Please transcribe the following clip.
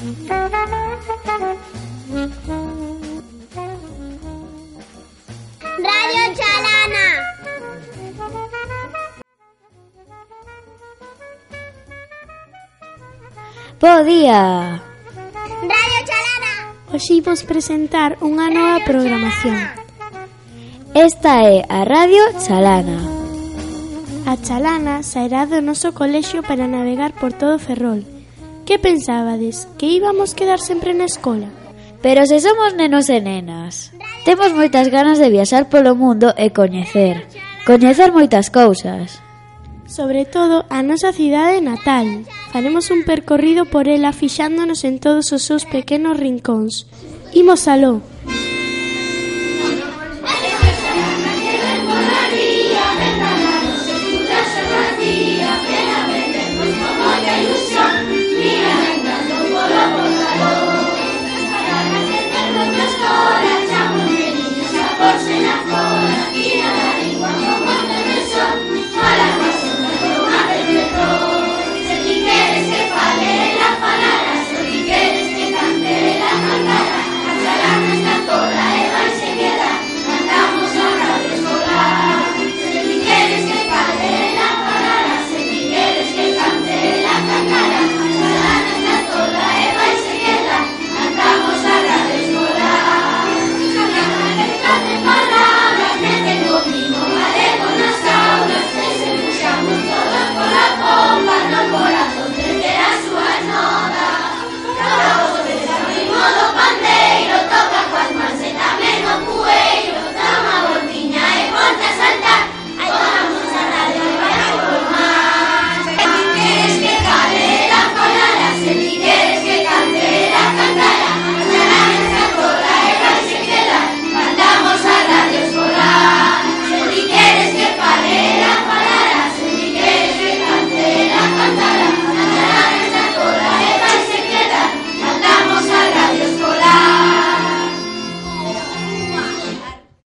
Radio Chalana. Bo día. Radio Chalana. Hoxe imos presentar unha nova programación. Esta é a Radio Chalana. A Chalana sairá do noso colexio para navegar por todo Ferrol Que pensabades? Que íbamos quedar sempre na escola? Pero se somos nenos e nenas, temos moitas ganas de viaxar polo mundo e coñecer, coñecer moitas cousas. Sobre todo a nosa cidade natal. Faremos un percorrido por ela fixándonos en todos os seus pequenos rincóns. Imos aló,